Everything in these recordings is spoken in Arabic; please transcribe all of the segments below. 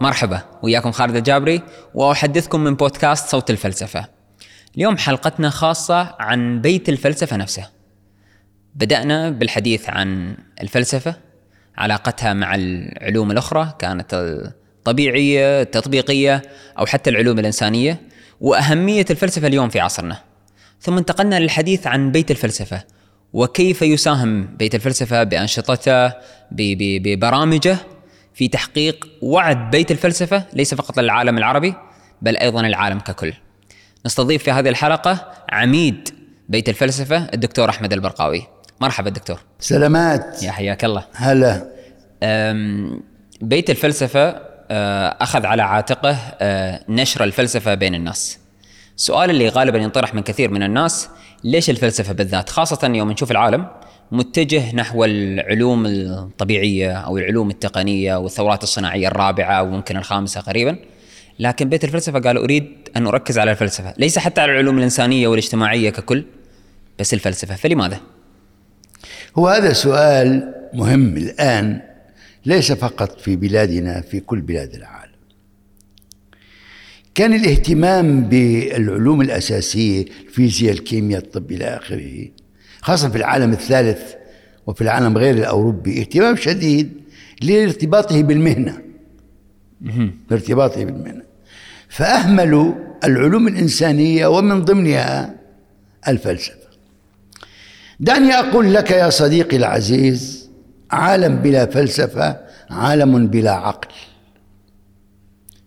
مرحبا وياكم خالد الجابري وأحدثكم من بودكاست صوت الفلسفة. اليوم حلقتنا خاصة عن بيت الفلسفة نفسه. بدأنا بالحديث عن الفلسفة علاقتها مع العلوم الأخرى كانت الطبيعية، التطبيقية أو حتى العلوم الإنسانية وأهمية الفلسفة اليوم في عصرنا. ثم انتقلنا للحديث عن بيت الفلسفة وكيف يساهم بيت الفلسفة بأنشطته ببرامجه في تحقيق وعد بيت الفلسفة ليس فقط للعالم العربي بل أيضا العالم ككل. نستضيف في هذه الحلقة عميد بيت الفلسفة الدكتور أحمد البرقاوي. مرحبا دكتور. سلامات يا حياك الله. هلا. بيت الفلسفة آه، أخذ على عاتقه آه، نشر الفلسفة بين الناس. السؤال اللي غالبا ينطرح من كثير من الناس ليش الفلسفة بالذات؟ خاصة يوم نشوف العالم متجه نحو العلوم الطبيعية أو العلوم التقنية والثورات الصناعية الرابعة وممكن الخامسة قريبا. لكن بيت الفلسفة قال أريد أن أركز على الفلسفة ليس حتى على العلوم الإنسانية والاجتماعية ككل بس الفلسفة. فلماذا؟ هو هذا سؤال مهم الآن ليس فقط في بلادنا في كل بلاد العالم. كان الاهتمام بالعلوم الأساسية الفيزياء الكيمياء الطب إلى آخره خاصة في العالم الثالث وفي العالم غير الأوروبي اهتمام شديد لارتباطه بالمهنة. لارتباطه بالمهنة. فأهملوا العلوم الإنسانية ومن ضمنها الفلسفة. دعني أقول لك يا صديقي العزيز عالم بلا فلسفة عالم بلا عقل.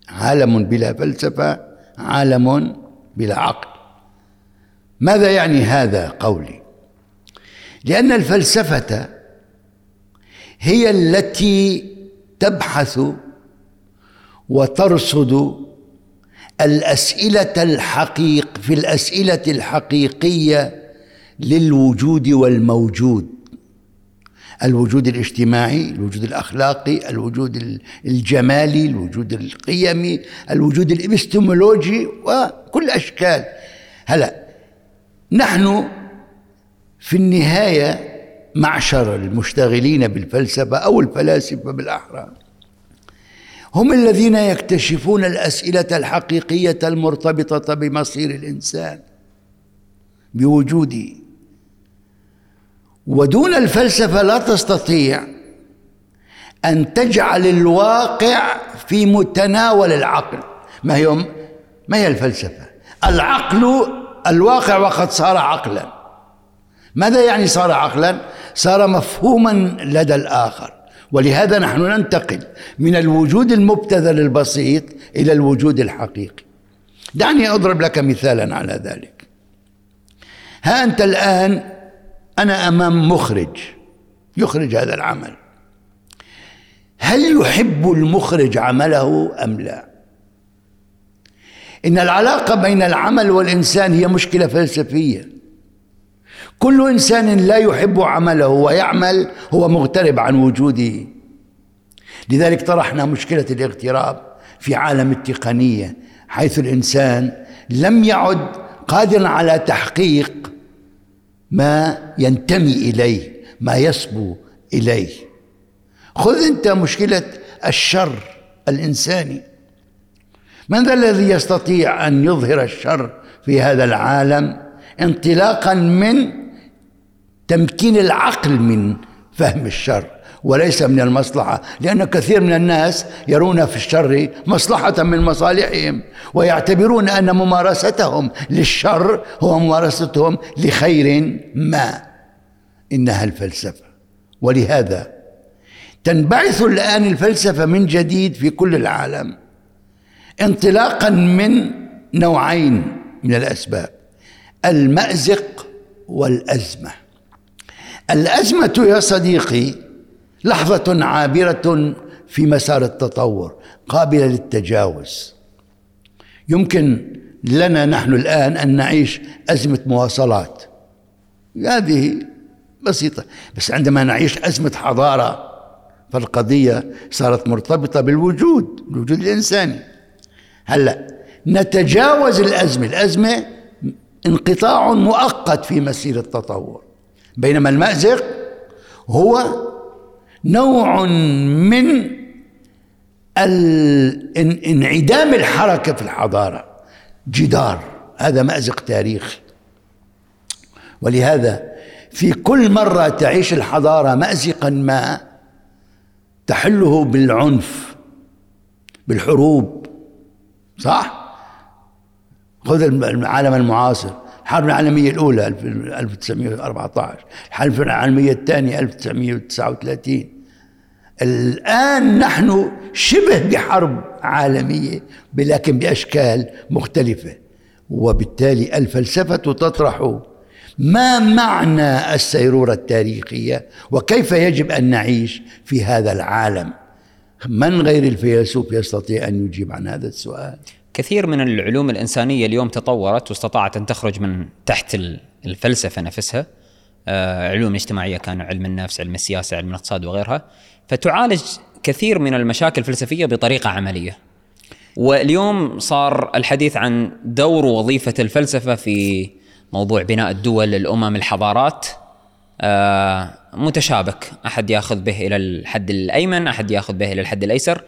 عالم بلا فلسفة عالم بلا عقل. ماذا يعني هذا قولي؟ لأن الفلسفة هي التي تبحث وترصد الأسئلة الحقيق في الأسئلة الحقيقية للوجود والموجود. الوجود الاجتماعي الوجود الأخلاقي الوجود الجمالي الوجود القيمي الوجود الإبستمولوجي وكل أشكال. هلا نحن في النهاية معشر المشتغلين بالفلسفة أو الفلاسفة بالاحرى هم الذين يكتشفون الأسئلة الحقيقية المرتبطة بمصير الإنسان بوجوده. ودون الفلسفة لا تستطيع أن تجعل الواقع في متناول العقل. ما هي ما هي الفلسفة؟ العقل الواقع وقد صار عقلا. ماذا يعني صار عقلا؟ صار مفهوما لدى الآخر. ولهذا نحن ننتقل من الوجود المبتذل البسيط إلى الوجود الحقيقي. دعني أضرب لك مثالا على ذلك. ها أنت الآن أنا أمام مخرج يخرج هذا العمل. هل يحب المخرج عمله أم لا؟ إن العلاقة بين العمل والإنسان هي مشكلة فلسفية. كل إنسان لا يحب عمله ويعمل هو مغترب عن وجوده. لذلك طرحنا مشكلة الاغتراب في عالم التقنية حيث الإنسان لم يعد قادرا على تحقيق ما ينتمي إليه ما يصبو إليه. خذ أنت مشكلة الشر الإنساني. من ذا الذي يستطيع أن يظهر الشر في هذا العالم انطلاقا من تمكين العقل من فهم الشر وليس من المصلحة لأن كثير من الناس يرون في الشر مصلحة من مصالحهم ويعتبرون أن ممارستهم للشر هو ممارستهم لخير ما. إنها الفلسفة. ولهذا تنبعث الآن الفلسفة من جديد في كل العالم انطلاقا من نوعين من الأسباب المأزق والأزمة. الأزمة يا صديقي لحظة عابرة في مسار التطور قابلة للتجاوز. يمكن لنا نحن الآن أن نعيش أزمة مواصلات. هذه بسيطة بس عندما نعيش أزمة حضارة فالقضية صارت مرتبطة بالوجود الوجود الإنساني. هلأ نتجاوز الأزمة الأزمة انقطاع مؤقت في مسير التطور. بينما المأزق هو نوع من انعدام الحركة في الحضارة. جدار. هذا مأزق تاريخي. ولهذا في كل مرة تعيش الحضارة مأزقا ما تحله بالعنف بالحروب. صح؟ خذ العالم المعاصر. الحرب العالمية الأولى 1914 الحرب العالمية الثانية 1939 الآن نحن شبه بحرب عالمية لكن بأشكال مختلفة وبالتالي الفلسفة تطرح ما معنى السيرورة التاريخية وكيف يجب أن نعيش في هذا العالم. من غير الفيلسوف يستطيع أن يجيب عن هذا السؤال؟ كثير من العلوم الإنسانية اليوم تطورت واستطاعت أن تخرج من تحت الفلسفة نفسها. آه، علوم اجتماعية كان علم النفس علم السياسة علم الاقتصاد وغيرها. فتعالج كثير من المشاكل الفلسفية بطريقة عملية. واليوم صار الحديث عن دور ووظيفة الفلسفة في موضوع بناء الدول الأمم الحضارات آه، متشابك. أحد يأخذ به إلى الحد الأيمن أحد يأخذ به إلى الحد الأيسر.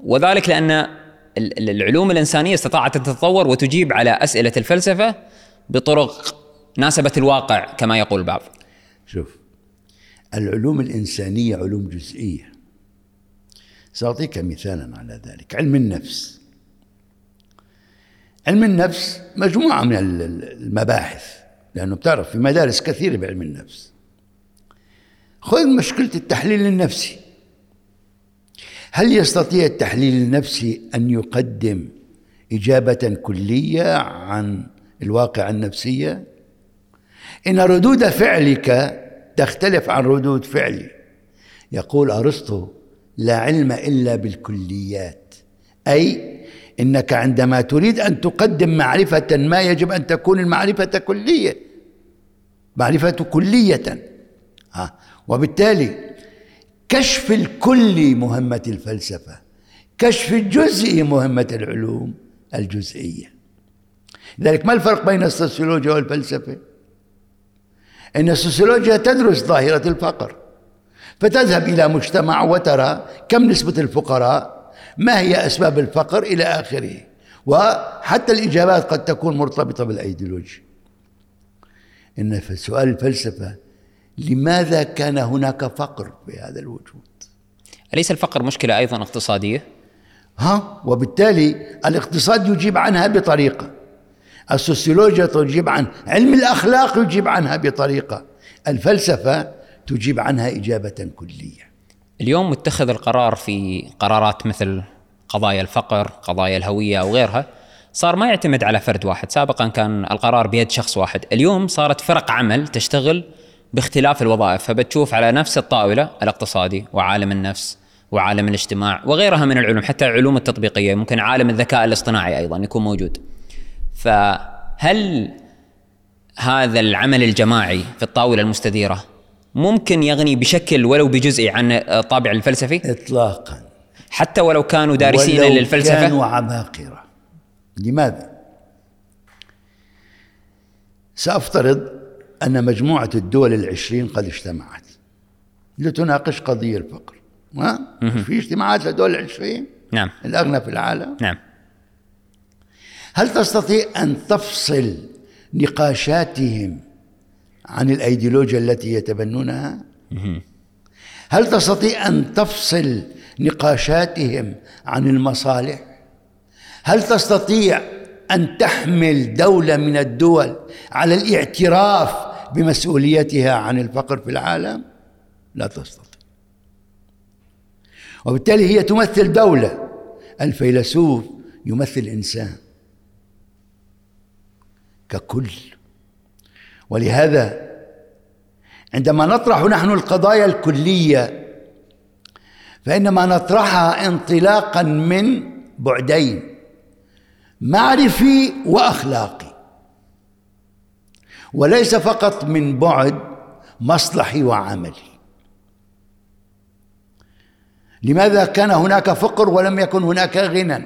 وذلك لأن العلوم الإنسانية استطاعت أن تتطور وتجيب على أسئلة الفلسفة بطرق ناسبت الواقع كما يقول البعض شوف العلوم الإنسانية علوم جزئية. سأعطيك مثالا على ذلك. علم النفس. علم النفس مجموعة من المباحث لأنه بتعرف في مدارس كثيرة بعلم النفس. خذ مشكلة التحليل النفسي. هل يستطيع التحليل النفسي أن يقدم إجابة كلية عن الواقع النفسية؟ إن ردود فعلك تختلف عن ردود فعلي. يقول أرسطو لا علم إلا بالكليات أي إنك عندما تريد أن تقدم معرفة ما يجب أن تكون المعرفة كلية. معرفة كلية. ها وبالتالي كشف الكل مهمة الفلسفة كشف الجزء مهمة العلوم الجزئية. لذلك ما الفرق بين السوسيولوجيا والفلسفة؟ إن السوسيولوجيا تدرس ظاهرة الفقر فتذهب إلى مجتمع وترى كم نسبة الفقراء ما هي أسباب الفقر إلى آخره وحتى الإجابات قد تكون مرتبطة بالأيديولوجيا إن في سؤال الفلسفة لماذا كان هناك فقر في هذا الوجود؟ أليس الفقر مشكلة أيضا اقتصادية؟ ها وبالتالي الاقتصاد يجيب عنها بطريقة. السوسيولوجيا تجيب عن علم الأخلاق يجيب عنها بطريقة. الفلسفة تجيب عنها إجابة كلية. اليوم متخذ القرار في قرارات مثل قضايا الفقر قضايا الهوية أو غيرها صار ما يعتمد على فرد واحد. سابقا كان القرار بيد شخص واحد. اليوم صارت فرق عمل تشتغل باختلاف الوظائف فبتشوف على نفس الطاولة الاقتصادي وعالم النفس وعالم الاجتماع وغيرها من العلوم حتى العلوم التطبيقية ممكن عالم الذكاء الاصطناعي أيضا يكون موجود فهل هذا العمل الجماعي في الطاولة المستديرة ممكن يغني بشكل ولو بجزئي عن الطابع الفلسفي؟ إطلاقا حتى ولو كانوا دارسين ولو للفلسفة؟ كانوا عباقرة لماذا؟ سأفترض أن مجموعة الدول العشرين قد اجتمعت. لتناقش قضية الفقر. ما؟ في اجتماعات لدول العشرين؟ نعم. الأغنى في العالم؟ نعم. هل تستطيع أن تفصل نقاشاتهم عن الأيديولوجيا التي يتبنونها؟ هل تستطيع أن تفصل نقاشاتهم عن المصالح؟ هل تستطيع أن تحمل دولة من الدول على الاعتراف بمسؤوليتها عن الفقر في العالم لا تستطيع. وبالتالي هي تمثل دولة الفيلسوف يمثل إنسان ككل. ولهذا عندما نطرح نحن القضايا الكلية فانما نطرحها انطلاقا من بعدين معرفي وأخلاقي. وليس فقط من بعد مصلحي وعملي. لماذا كان هناك فقر ولم يكن هناك غنى؟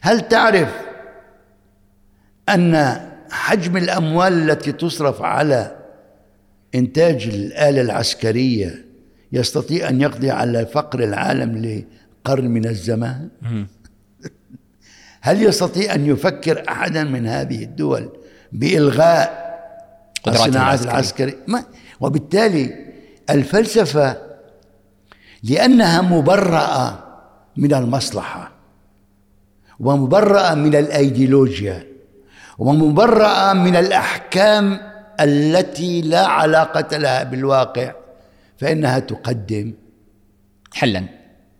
هل تعرف أن حجم الأموال التي تصرف على إنتاج الآلة العسكرية يستطيع أن يقضي على فقر العالم قرن من الزمان؟ هل يستطيع أن يفكر أحدا من هذه الدول بإلغاء الصناعات العسكرية. ما وبالتالي الفلسفة لأنها مبرأة من المصلحة ومبرأة من الأيديولوجيا ومبرأة من الأحكام التي لا علاقة لها بالواقع فإنها تقدم حلا.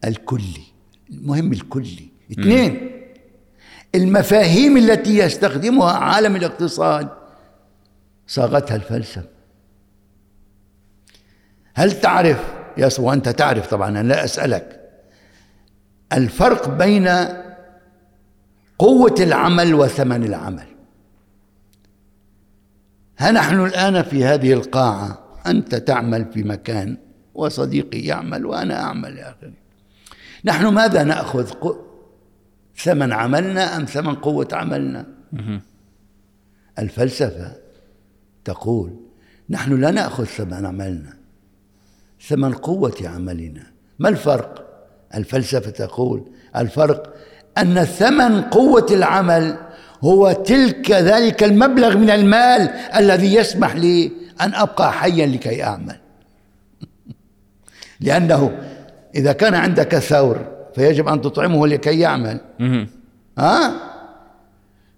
الكلي. المهم الكلي. اثنين المفاهيم التي يستخدمها عالم الاقتصاد. صاغتها الفلسفة. هل تعرف؟ يا وأنت تعرف طبعا أنا لا أسألك. الفرق بين قوة العمل وثمن العمل. ها نحن الآن في هذه القاعة. أنت تعمل في مكان وصديقي يعمل وأنا أعمل يا أخي. نحن ماذا نأخذ؟ ثمن عملنا أم ثمن قوة عملنا؟ الفلسفة تقول نحن لا نأخذ ثمن عملنا ثمن قوة عملنا. ما الفرق؟ الفلسفة تقول الفرق أن ثمن قوة العمل هو تلك ذلك المبلغ من المال الذي يسمح لي أن أبقى حيا لكي أعمل. لأنه إذا كان عندك ثور فيجب أن تطعمه لكي يعمل. ها؟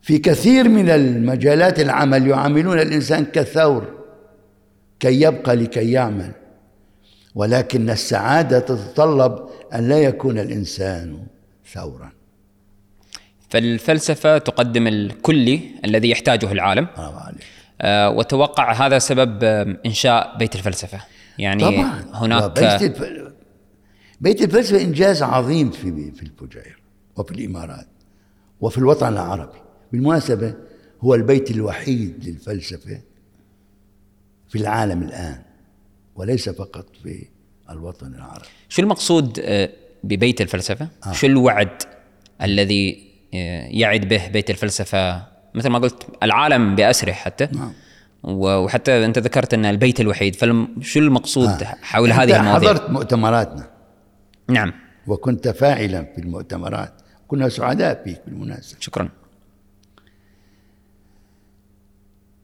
في كثير من المجالات العمل يعاملون الإنسان كثور كي يبقى لكي يعمل. ولكن السعادة تتطلب أن لا يكون الإنسان ثورا. فالفلسفة تقدم الكلي الذي يحتاجه العالم. آه وتوقع هذا سبب إنشاء بيت الفلسفة. يعني طبعا. هناك بيت. بيت الفلسفة إنجاز عظيم في في الفجيرة وفي الإمارات وفي الوطن العربي بالمناسبة هو البيت الوحيد للفلسفة في العالم الآن وليس فقط في الوطن العربي شو المقصود آه، ببيت الفلسفة؟ آه. شو الوعد الذي آه، يعد به بيت الفلسفة مثل ما قلت العالم بأسره حتى نعم. وحتى أنت ذكرت أن البيت الوحيد فشو المقصود آه. حول هذه المواضيع؟ حضرت مؤتمراتنا نعم. وكنت فاعلا في المؤتمرات. كنا سعداء فيك بالمناسبة. شكرا.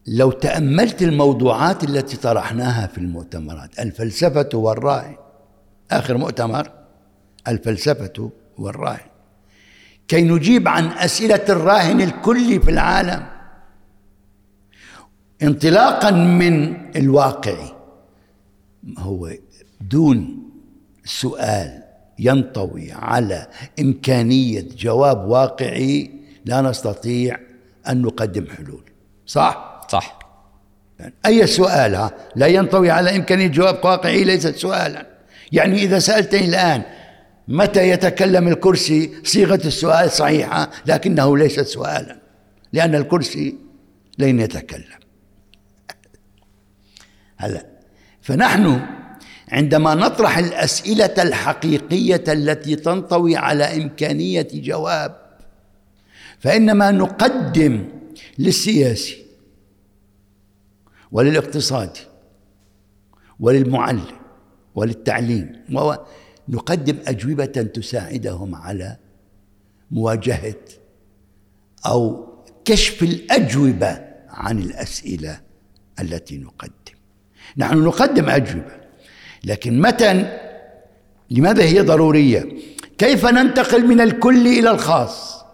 لو تأملت الموضوعات التي طرحناها في المؤتمرات الفلسفة والراهن آخر مؤتمر الفلسفة والراهن كي نجيب عن أسئلة الراهن الكلي في العالم. انطلاقا من الواقع هو دون سؤال. ينطوي على إمكانية جواب واقعي لا نستطيع أن نقدم حلول. صح؟ صح. يعني أي سؤال ها؟ لا ينطوي على إمكانية جواب واقعي ليست سؤالا. يعني إذا سألتني الآن متى يتكلم الكرسي؟ صيغة السؤال صحيحة لكنه ليست سؤالا لأن الكرسي لن يتكلم. هلا فنحن عندما نطرح الأسئلة الحقيقية التي تنطوي على إمكانية جواب فإنما نقدم للسياسي وللاقتصاد وللمعلم وللتعليم نقدم أجوبة تساعدهم على مواجهة أو كشف الأجوبة عن الأسئلة التي نقدم. نحن نقدم أجوبة. لكن متى لماذا هي ضرورية؟ كيف ننتقل من الكل إلى الخاص؟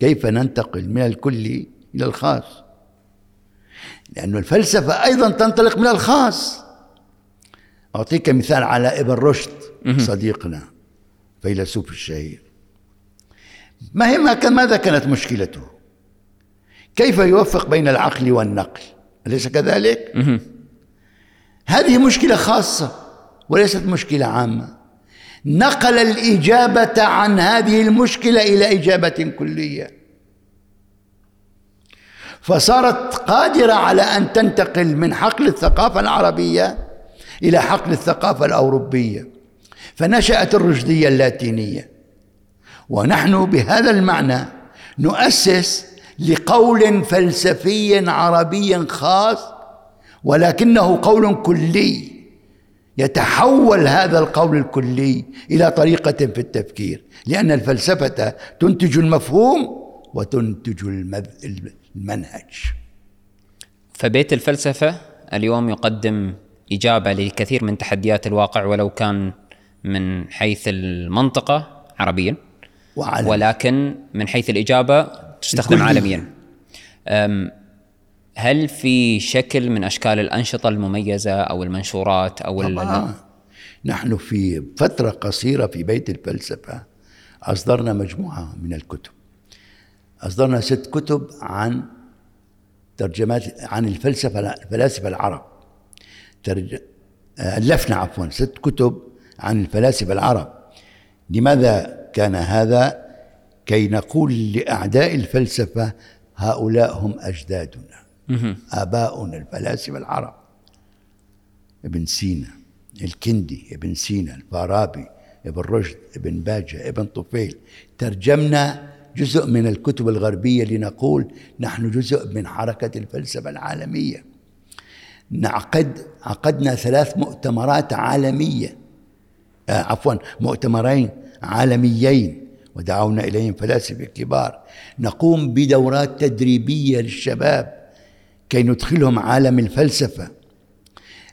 كيف ننتقل من الكل إلى الخاص؟ لأن الفلسفة أيضا تنطلق من الخاص. أعطيك مثال على ابن رشد صديقنا فيلسوف الشهير. ما هي ما كان ماذا كانت مشكلته؟ كيف يوفق بين العقل والنقل؟ أليس كذلك؟ هذه مشكلة خاصة وليست مشكلة عامة. نقل الإجابة عن هذه المشكلة إلى إجابة كلية. فصارت قادرة على أن تنتقل من حقل الثقافة العربية إلى حقل الثقافة الأوروبية. فنشأت الرشدية اللاتينية. ونحن بهذا المعنى نؤسس لقول فلسفي عربي خاص ولكنه قول كلي يتحول هذا القول الكلي إلى طريقة في التفكير لأن الفلسفة تنتج المفهوم وتنتج المنهج. فبيت الفلسفة اليوم يقدم إجابة لكثير من تحديات الواقع ولو كان من حيث المنطقة عربيا وعالم. ولكن من حيث الإجابة تستخدم عالميا. هل في شكل من أشكال الأنشطة المميزة أو المنشورات أو طبعا. نحن في فترة قصيرة في بيت الفلسفة أصدرنا مجموعة من الكتب. أصدرنا ست كتب عن ترجمات عن الفلسفة الفلاسفة العرب. ترج... ألفنا عفوا ست كتب عن الفلاسفة العرب. لماذا كان هذا؟ كي نقول لأعداء الفلسفة هؤلاء هم أجدادنا. آباؤنا الفلاسفة العرب ابن سينا الكندي ابن سينا الفارابي ابن رشد ابن باجة ابن طفيل. ترجمنا جزء من الكتب الغربية لنقول نحن جزء من حركة الفلسفة العالمية. نعقد عقدنا ثلاث مؤتمرات عالمية. آه عفوا مؤتمرين عالميين ودعونا إليهم فلاسفة كبار. نقوم بدورات تدريبية للشباب. كي ندخلهم عالم الفلسفة.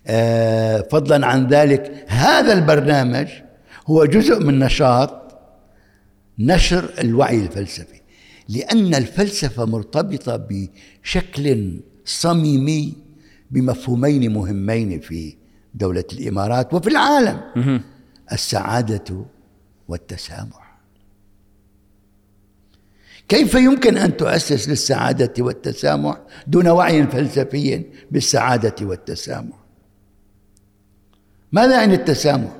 آه، فضلا عن ذلك هذا البرنامج هو جزء من نشاط نشر الوعي الفلسفي. لأن الفلسفة مرتبطة بشكل صميمي بمفهومين مهمين في دولة الإمارات وفي العالم. السعادة والتسامح. كيف يمكن أن تؤسس للسعادة والتسامح دون وعي فلسفي بالسعادة والتسامح؟ ماذا يعني التسامح؟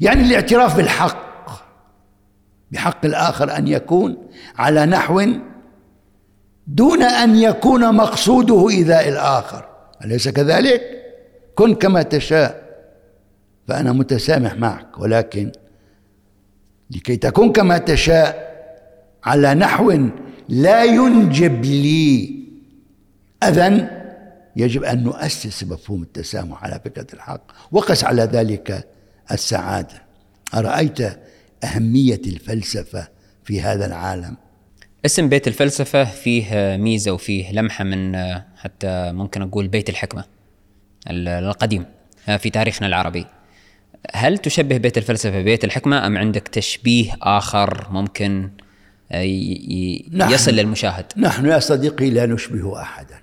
يعني الاعتراف بالحق بحق الآخر أن يكون على نحو دون أن يكون مقصوده إيذاء الآخر. أليس كذلك؟ كن كما تشاء فأنا متسامح معك ولكن لكي تكون كما تشاء على نحو لا ينجب لي. أذى يجب أن نؤسس مفهوم التسامح على فكرة الحق. وقس على ذلك السعادة. أرأيت أهمية الفلسفة في هذا العالم؟ اسم بيت الفلسفة فيه ميزة وفيه لمحة من حتى ممكن أقول بيت الحكمة القديم في تاريخنا العربي. هل تشبه بيت الفلسفة ببيت الحكمة أم عندك تشبيه آخر ممكن يصل للمشاهد. نحن يا صديقي لا نشبه أحدا.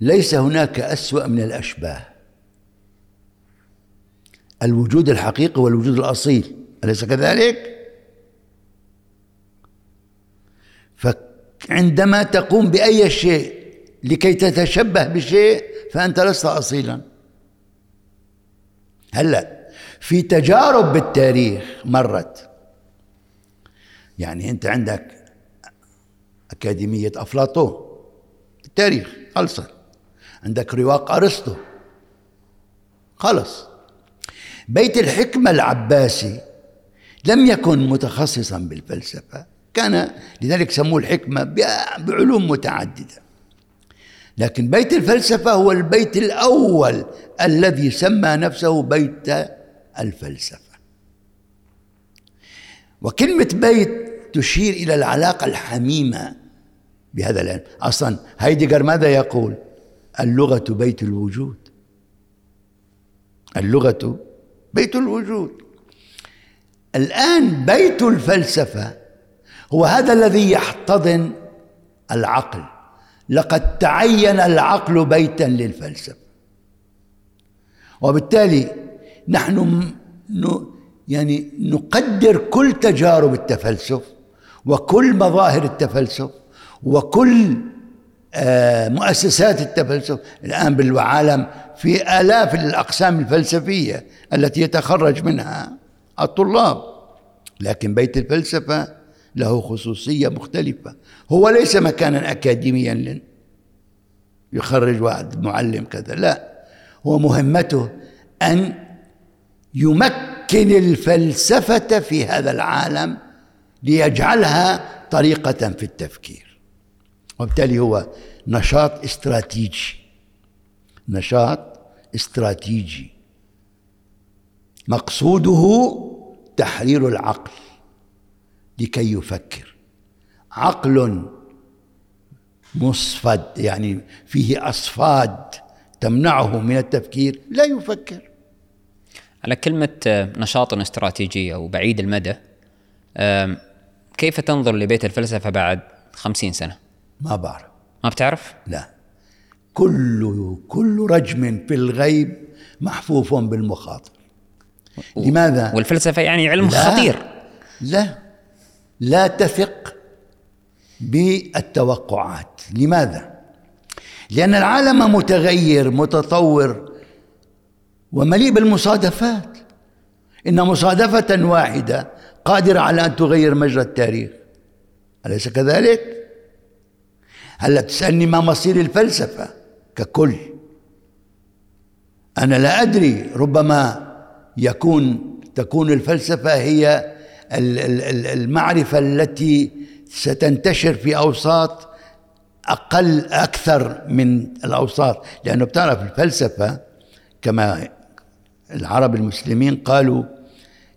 ليس هناك أسوأ من الأشباه. الوجود الحقيقي والوجود الأصيل أليس كذلك؟ فعندما تقوم بأي شيء لكي تتشبه بشيء فأنت لست أصيلا. هلا في تجارب بالتاريخ مرت. يعني أنت عندك أكاديمية أفلاطون التاريخ خلصت عندك رواق أرسطو خلص. بيت الحكمة العباسي لم يكن متخصصا بالفلسفة كان لذلك سموه الحكمة بعلوم متعددة. لكن بيت الفلسفة هو البيت الأول الذي سمى نفسه بيت الفلسفة. وكلمة بيت تشير إلى العلاقة الحميمة بهذا العلم. أصلا هايدجر ماذا يقول؟ اللغة بيت الوجود. اللغة بيت الوجود. الآن بيت الفلسفة هو هذا الذي يحتضن العقل. لقد تعين العقل بيتا للفلسفة. وبالتالي نحن يعني نقدر كل تجارب التفلسف وكل مظاهر التفلسف وكل آه، مؤسسات التفلسف الآن بالعالم في آلاف الأقسام الفلسفية التي يتخرج منها الطلاب. لكن بيت الفلسفة له خصوصية مختلفة. هو ليس مكانا أكاديميا يخرج واحد معلم كذا لا. هو مهمته أن يمكن الفلسفة في هذا العالم ليجعلها طريقة في التفكير. وبالتالي هو نشاط استراتيجي. نشاط استراتيجي. مقصوده تحرير العقل لكي يفكر. عقل مصفد يعني فيه أصفاد تمنعه من التفكير لا يفكر. على كلمة نشاط استراتيجي أو بعيد المدى كيف تنظر لبيت الفلسفة بعد خمسين سنة؟ ما بعرف ما بتعرف؟ لا كل كل رجم في الغيب محفوف بالمخاطر لماذا؟ والفلسفة يعني علم لا خطير لا لا تثق بالتوقعات لماذا؟ لأن العالم متغير متطور ومليء بالمصادفات إن مصادفة واحدة قادرة على أن تغير مجرى التاريخ. أليس كذلك؟ هلا تسألني ما مصير الفلسفة ككل. أنا لا أدري ربما يكون تكون الفلسفة هي المعرفة التي ستنتشر في أوساط أقل أكثر من الأوساط. لأنه بتعرف الفلسفة كما العرب المسلمين قالوا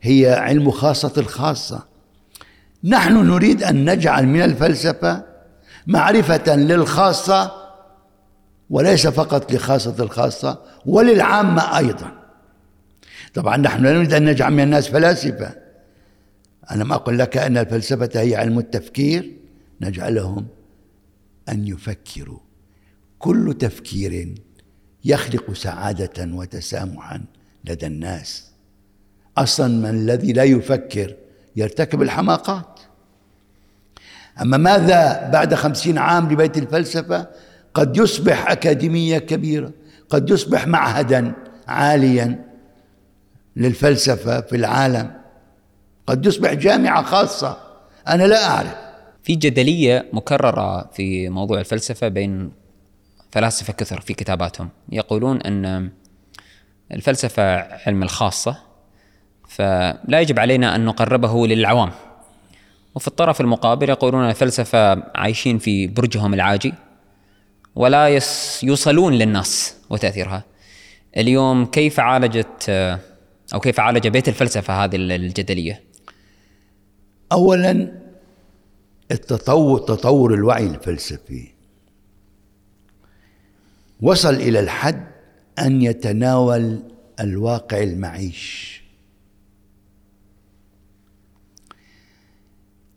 هي علم خاصة الخاصة. نحن نريد أن نجعل من الفلسفة معرفة للخاصة وليس فقط لخاصة الخاصة وللعامة أيضا. طبعا نحن لا نريد أن نجعل من الناس فلاسفة. أنا ما أقول لك أن الفلسفة هي علم التفكير. نجعلهم أن يفكروا. كل تفكير يخلق سعادة وتسامحا لدى الناس. أصلا من الذي لا يفكر يرتكب الحماقات. أما ماذا بعد خمسين عام لبيت الفلسفة؟ قد يصبح أكاديمية كبيرة قد يصبح معهدا عاليا للفلسفة في العالم. قد يصبح جامعة خاصة أنا لا أعرف. في جدلية مكررة في موضوع الفلسفة بين فلاسفة كثر في كتاباتهم. يقولون أن الفلسفة علم الخاصة فلا يجب علينا أن نقربه للعوام. وفي الطرف المقابل يقولون الفلسفة عايشين في برجهم العاجي ولا يوصلون للناس وتأثيرها. اليوم كيف عالجت أو كيف عالج بيت الفلسفة هذه الجدلية؟ أولا التطور تطور الوعي الفلسفي. وصل إلى الحد أن يتناول الواقع المعيش.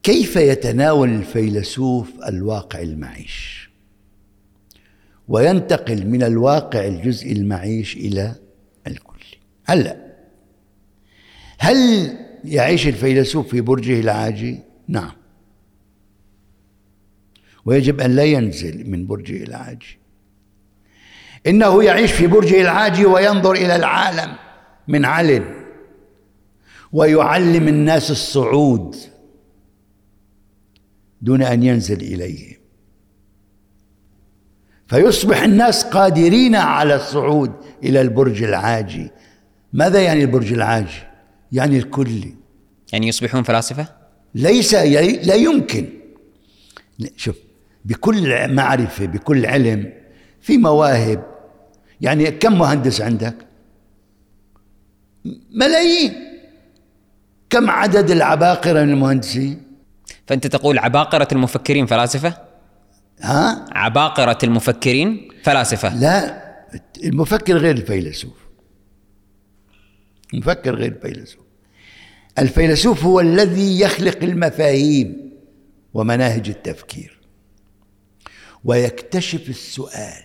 كيف يتناول الفيلسوف الواقع المعيش؟ وينتقل من الواقع الجزء المعيش إلى الكل. هلأ هل يعيش الفيلسوف في برجه العاجي؟ نعم. ويجب أن لا ينزل من برجه العاجي. إنه يعيش في برجه العاجي وينظر إلى العالم من عل ويعلم الناس الصعود دون أن ينزل إليه. فيصبح الناس قادرين على الصعود إلى البرج العاجي. ماذا يعني البرج العاجي؟ يعني الكلي يعني يصبحون فلاسفة؟ ليس لا يمكن. شوف بكل معرفة بكل علم في مواهب. يعني كم مهندس عندك؟ ملايين. كم عدد العباقرة من المهندسين؟ فأنت تقول عباقرة المفكرين فلاسفة؟ ها؟ عباقرة المفكرين فلاسفة. لا المفكر غير الفيلسوف. المفكر غير الفيلسوف. الفيلسوف هو الذي يخلق المفاهيم ومناهج التفكير. ويكتشف السؤال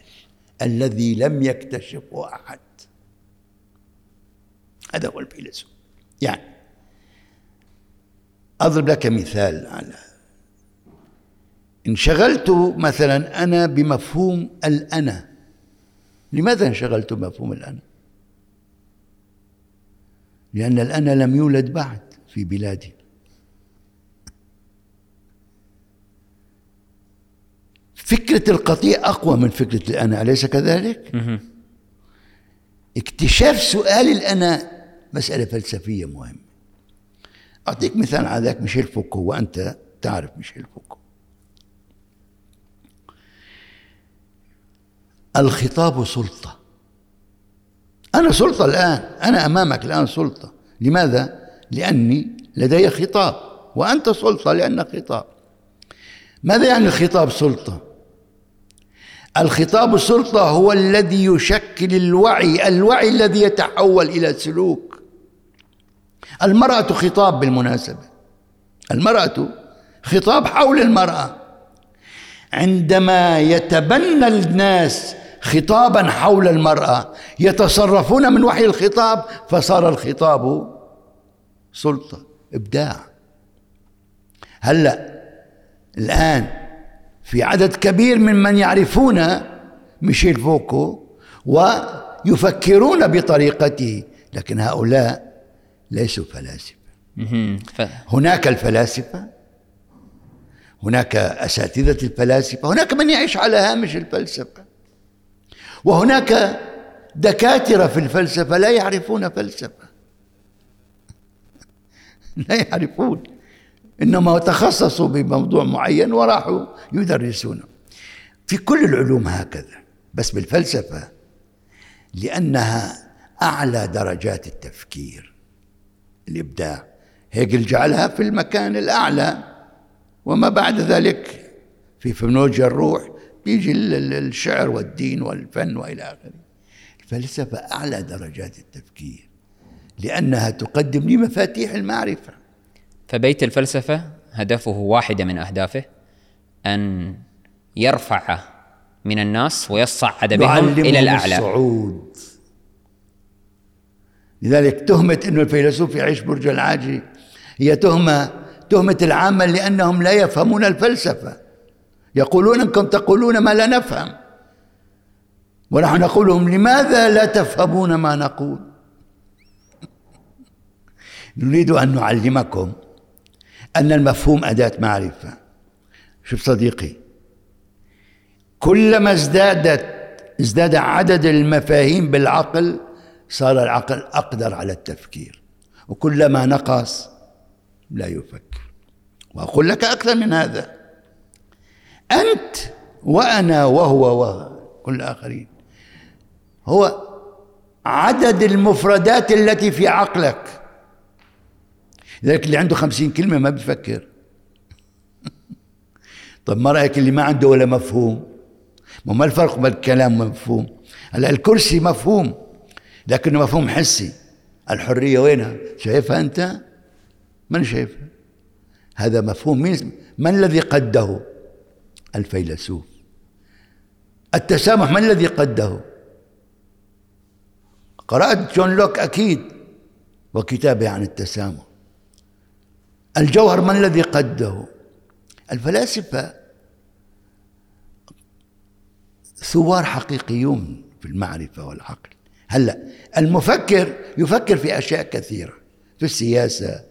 الذي لم يكتشفه أحد. هذا هو الفيلسوف. يعني أضرب لك مثال على انشغلت مثلا أنا بمفهوم الأنا. لماذا انشغلت بمفهوم الأنا؟ لأن الأنا لم يولد بعد في بلادي. فكرة القطيع أقوى من فكرة الأنا أليس كذلك؟ اكتشاف سؤال الأنا مسألة فلسفية مهمة. أعطيك مثال على ذلك ميشيل فوكو وأنت تعرف ميشيل فوكو. الخطاب سلطة. أنا سلطة الآن أنا أمامك الآن سلطة. لماذا؟ لأني لدي خطاب وأنت سلطة لأنك خطاب. ماذا يعني الخطاب سلطة؟ الخطاب السلطة هو الذي يشكل الوعي الوعي الذي يتحول إلى سلوك. المرأة خطاب بالمناسبة. المرأة خطاب حول المرأة. عندما يتبنى الناس خطابا حول المرأة يتصرفون من وحي الخطاب فصار الخطاب سلطة إبداع. هلأ الآن في عدد كبير ممن يعرفون ميشيل فوكو ويفكرون بطريقته لكن هؤلاء ليسوا فلاسفة. هناك الفلاسفة هناك أساتذة الفلاسفة هناك من يعيش على هامش الفلسفة. وهناك دكاترة في الفلسفة لا يعرفون فلسفة. لا يعرفون. إنما تخصصوا بموضوع معين وراحوا يدرسونه. في كل العلوم هكذا بس بالفلسفة لأنها أعلى درجات التفكير. الإبداع. هيجل جعلها في المكان الأعلى وما بعد ذلك في فنولوجيا الروح بيجي الشعر والدين والفن وإلى آخره. الفلسفة أعلى درجات التفكير لأنها تقدم لي مفاتيح المعرفة. فبيت الفلسفة هدفه واحدة من أهدافه أن يرفع من الناس ويصعد بهم إلى الأعلى. الصعود. لذلك تهمة إنه الفيلسوف يعيش برج العاجي. هي تهمة تهمة العامة لأنهم لا يفهمون الفلسفة. يقولون إنكم تقولون ما لا نفهم. ونحن نقول لهم لماذا لا تفهمون ما نقول؟ نريد أن نعلمكم أن المفهوم أداة معرفة. شوف صديقي كلما ازدادت ازداد عدد المفاهيم بالعقل صار العقل أقدر على التفكير. وكلما نقص لا يفكر. وأقول لك أكثر من هذا. أنت وأنا وهو وكل الآخرين هو عدد المفردات التي في عقلك. لذلك اللي عنده خمسين كلمة ما بيفكر. طب ما رأيك اللي ما عنده ولا مفهوم؟ ما الفرق بين الكلام والمفهوم هلا الكرسي مفهوم. لكنه مفهوم حسي. الحرية وينها؟ شايفها أنت؟ من شايفها؟ هذا مفهوم مين من الذي قده؟ الفيلسوف. التسامح من الذي قده؟ قرأت جون لوك أكيد وكتابه عن التسامح. الجوهر من الذي قده؟ الفلاسفة. ثوار حقيقيون في المعرفة والعقل. هلا المفكر يفكر في أشياء كثيرة في السياسة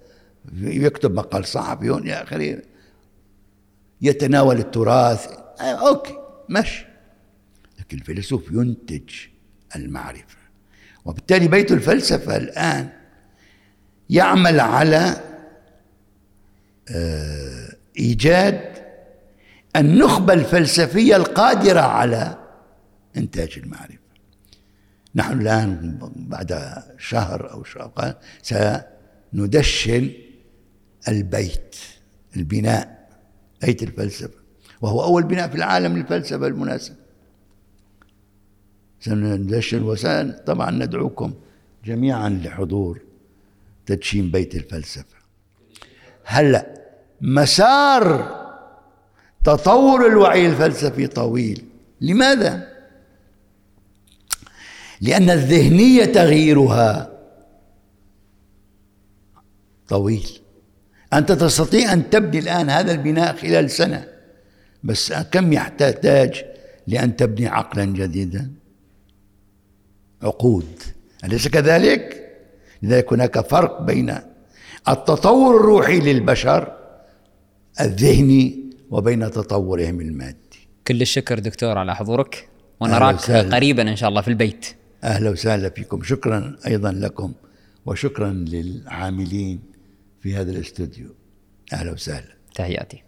يكتب مقال صحفي إلى آخره يتناول التراث. آه، أوكي ماشي. لكن الفيلسوف ينتج المعرفة وبالتالي بيت الفلسفة الآن يعمل على آه، إيجاد النخبة الفلسفية القادرة على إنتاج المعرفة. نحن الآن بعد شهر أو شهر سندشن البيت البناء بيت الفلسفة. وهو أول بناء في العالم للفلسفة بالمناسبة سندشن وسان طبعا ندعوكم جميعا لحضور تدشين بيت الفلسفة. هلأ مسار تطور الوعي الفلسفي طويل. لماذا؟ لأن الذهنية تغييرها. طويل. أنت تستطيع أن تبني الآن هذا البناء خلال سنة بس كم يحتاج لأن تبني عقلا جديدا؟ عقود. أليس كذلك؟ لذلك هناك فرق بين التطور الروحي للبشر الذهني وبين تطورهم المادي. كل الشكر دكتور على حضورك ونراك قريبا إن شاء الله في البيت. أهلا وسهلا فيكم. شكرا أيضا لكم وشكرا للعاملين في هذا الاستوديو. أهلا وسهلا. تحياتي.